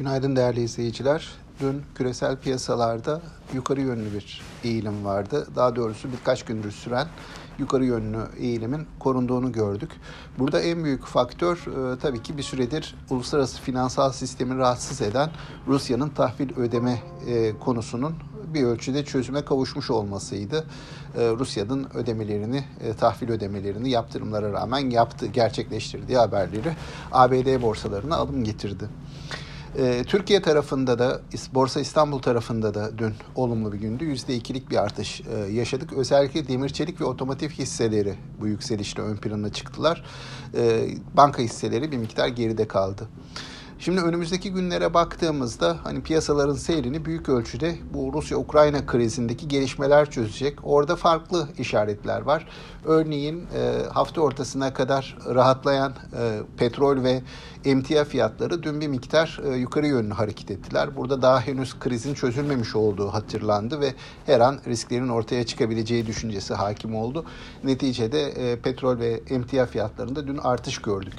Günaydın değerli izleyiciler. Dün küresel piyasalarda yukarı yönlü bir eğilim vardı. Daha doğrusu birkaç gündür süren yukarı yönlü eğilimin korunduğunu gördük. Burada en büyük faktör e, tabii ki bir süredir uluslararası finansal sistemi rahatsız eden Rusya'nın tahvil ödeme e, konusunun bir ölçüde çözüme kavuşmuş olmasıydı. E, Rusya'nın ödemelerini, e, tahvil ödemelerini yaptırımlara rağmen yaptı, gerçekleştirdiği haberleri ABD borsalarına alım getirdi. E, Türkiye tarafında da Borsa İstanbul tarafında da dün olumlu bir gündü. %2'lik bir artış e, yaşadık. Özellikle demir çelik ve otomotiv hisseleri bu yükselişle ön plana çıktılar. E, banka hisseleri bir miktar geride kaldı. Şimdi önümüzdeki günlere baktığımızda hani piyasaların seyrini büyük ölçüde bu Rusya-Ukrayna krizindeki gelişmeler çözecek. Orada farklı işaretler var. Örneğin e, hafta ortasına kadar rahatlayan e, petrol ve emtia fiyatları dün bir miktar e, yukarı yönlü hareket ettiler. Burada daha henüz krizin çözülmemiş olduğu hatırlandı ve her an risklerin ortaya çıkabileceği düşüncesi hakim oldu. Neticede petrol ve emtia fiyatlarında dün artış gördük.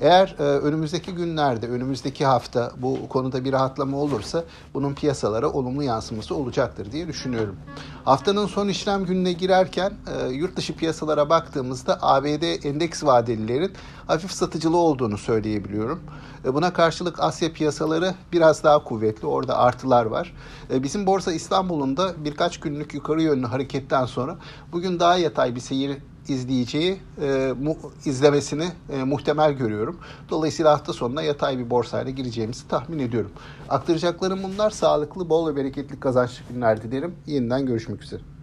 Eğer önümüzdeki günlerde, önümüzdeki hafta bu konuda bir rahatlama olursa bunun piyasalara olumlu yansıması olacaktır diye düşünüyorum. Haftanın son işlem gününe girerken e, yurt dışı piyasalara baktığımızda ABD endeks vadelilerin hafif satıcılı olduğunu söyleyebiliyorum. E, buna karşılık Asya piyasaları biraz daha kuvvetli. Orada artılar var. E, bizim Borsa İstanbul'un da birkaç günlük yukarı yönlü hareketten sonra bugün daha yatay bir seyir izleyeceği e, mu, izlemesini e, muhtemel görüyorum. Dolayısıyla hafta sonuna yatay bir borsayla gireceğimizi tahmin ediyorum. Aktaracaklarım bunlar. Sağlıklı, bol ve bereketli kazançlı günler dilerim. Yeniden görüşmek üzere.